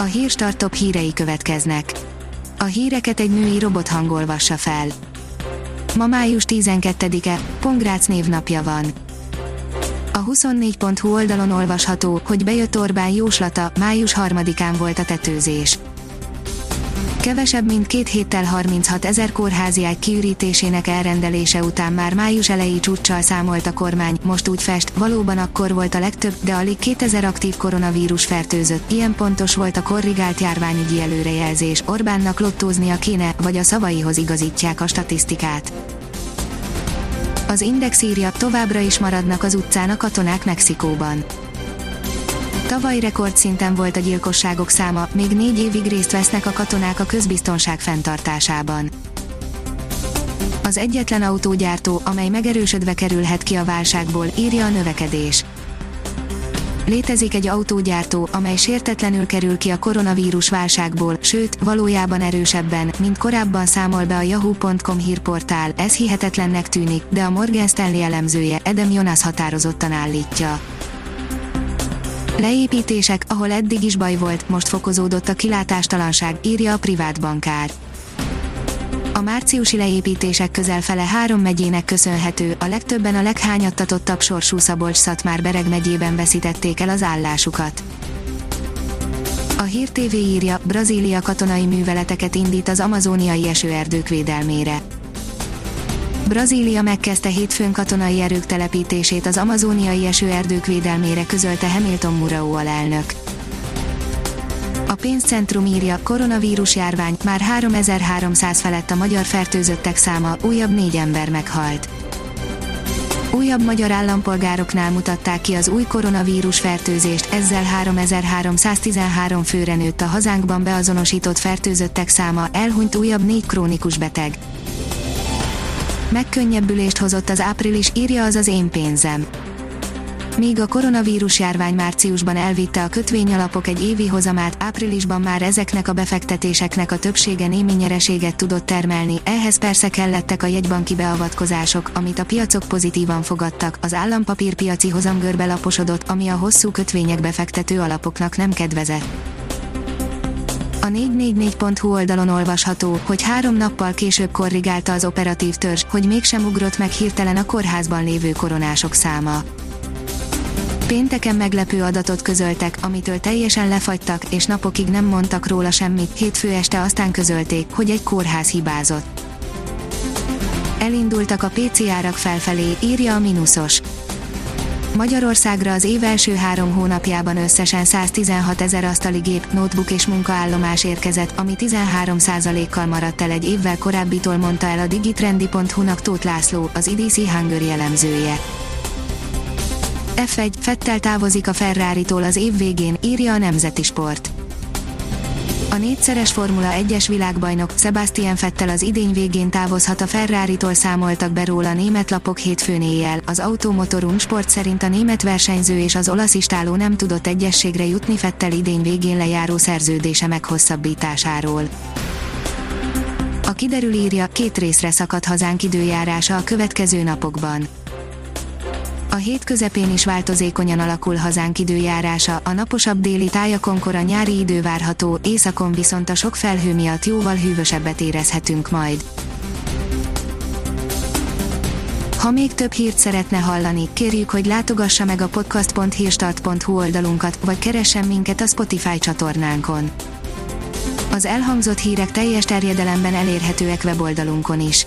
A hírstart top hírei következnek. A híreket egy női robot hangolvassa fel. Ma május 12-e, Pongrác névnapja van. A 24.hu oldalon olvasható, hogy bejött Orbán jóslata, május 3-án volt a tetőzés. Kevesebb mint két héttel 36 ezer kórházi ágy kiürítésének elrendelése után már május elejé csúccsal számolt a kormány, most úgy fest, valóban akkor volt a legtöbb, de alig 2000 aktív koronavírus fertőzött, ilyen pontos volt a korrigált járványügyi előrejelzés, Orbánnak lottóznia kéne, vagy a szavaihoz igazítják a statisztikát. Az Index írja, továbbra is maradnak az utcán a katonák Mexikóban Tavaly rekordszinten volt a gyilkosságok száma, még négy évig részt vesznek a katonák a közbiztonság fenntartásában. Az egyetlen autógyártó, amely megerősödve kerülhet ki a válságból, írja a növekedés. Létezik egy autógyártó, amely sértetlenül kerül ki a koronavírus válságból, sőt, valójában erősebben, mint korábban számol be a yahoo.com hírportál, ez hihetetlennek tűnik, de a Morgan Stanley elemzője, Edem Jonas határozottan állítja. Leépítések, ahol eddig is baj volt, most fokozódott a kilátástalanság, írja a privát bankár. A márciusi leépítések közel fele három megyének köszönhető, a legtöbben a leghányattatottabb sorsú Szabolcs-Szatmár Bereg megyében veszítették el az állásukat. A Hír TV írja, Brazília katonai műveleteket indít az amazóniai esőerdők védelmére. Brazília megkezdte hétfőn katonai erők telepítését az amazóniai esőerdők védelmére közölte Hamilton Murao alelnök. A pénzcentrum írja, koronavírus járvány, már 3300 felett a magyar fertőzöttek száma, újabb négy ember meghalt. Újabb magyar állampolgároknál mutatták ki az új koronavírus fertőzést, ezzel 3313 főre nőtt a hazánkban beazonosított fertőzöttek száma, elhunyt újabb négy krónikus beteg. Megkönnyebbülést hozott az április, írja az az én pénzem. Míg a koronavírus járvány márciusban elvitte a kötvényalapok egy évi hozamát, áprilisban már ezeknek a befektetéseknek a többsége némi nyereséget tudott termelni, ehhez persze kellettek a jegybanki beavatkozások, amit a piacok pozitívan fogadtak, az állampapírpiaci hozamgörbe laposodott, ami a hosszú kötvények befektető alapoknak nem kedvezett. A 444.hu oldalon olvasható, hogy három nappal később korrigálta az operatív törzs, hogy mégsem ugrott meg hirtelen a kórházban lévő koronások száma. Pénteken meglepő adatot közöltek, amitől teljesen lefagytak, és napokig nem mondtak róla semmit, hétfő este aztán közölték, hogy egy kórház hibázott. Elindultak a PC árak felfelé, írja a Minusos. Magyarországra az év első három hónapjában összesen 116 ezer asztali gép, notebook és munkaállomás érkezett, ami 13%-kal maradt el egy évvel korábbitól mondta el a digitrendi.hu-nak Tóth László, az IDC Hungary elemzője. F1, Fettel távozik a Ferrari-tól az év végén, írja a Nemzeti Sport. A négyszeres Formula 1-es világbajnok Sebastian Vettel az idény végén távozhat a Ferrari-tól számoltak be róla német lapok hétfőn éjjel. Az Automotorun sport szerint a német versenyző és az olasz istáló nem tudott egyességre jutni Vettel idény végén lejáró szerződése meghosszabbításáról. A kiderül írja, két részre szakad hazánk időjárása a következő napokban. Hét közepén is változékonyan alakul hazánk időjárása, a naposabb déli tájakonkor a nyári idő várható, északon viszont a sok felhő miatt jóval hűvösebbet érezhetünk majd. Ha még több hírt szeretne hallani, kérjük, hogy látogassa meg a podcast.hírstart.hu oldalunkat, vagy keressen minket a Spotify csatornánkon. Az elhangzott hírek teljes terjedelemben elérhetőek weboldalunkon is.